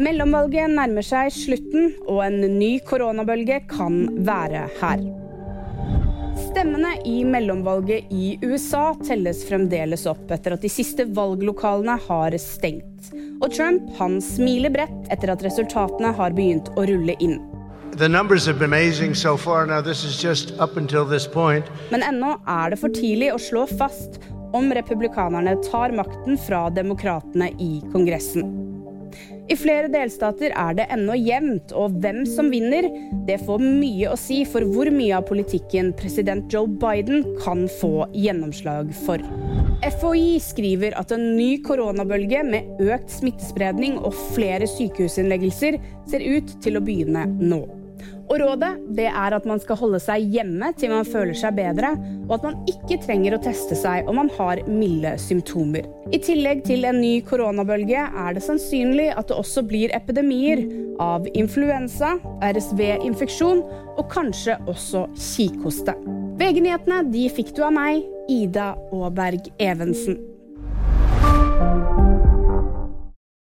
Mellomvalget nærmer seg slutten, og en ny koronabølge kan være her. Stemmene i mellomvalget i USA telles fremdeles opp etter at de siste valglokalene har stengt. Og Trump han smiler bredt etter at resultatene har begynt å rulle inn. So. Men ennå er det for tidlig å slå fast om republikanerne tar makten fra demokratene i Kongressen. I flere delstater er det ennå jevnt, og hvem som vinner, det får mye å si for hvor mye av politikken president Joe Biden kan få gjennomslag for. FHI skriver at en ny koronabølge med økt smittespredning og flere sykehusinnleggelser ser ut til å begynne nå. Og rådet det er at man skal holde seg hjemme til man føler seg bedre, og at man ikke trenger å teste seg om man har milde symptomer. I tillegg til en ny koronabølge er det sannsynlig at det også blir epidemier av influensa, RSV-infeksjon og kanskje også kikhoste. VG-nyhetene fikk du av meg, Ida Aaberg Evensen.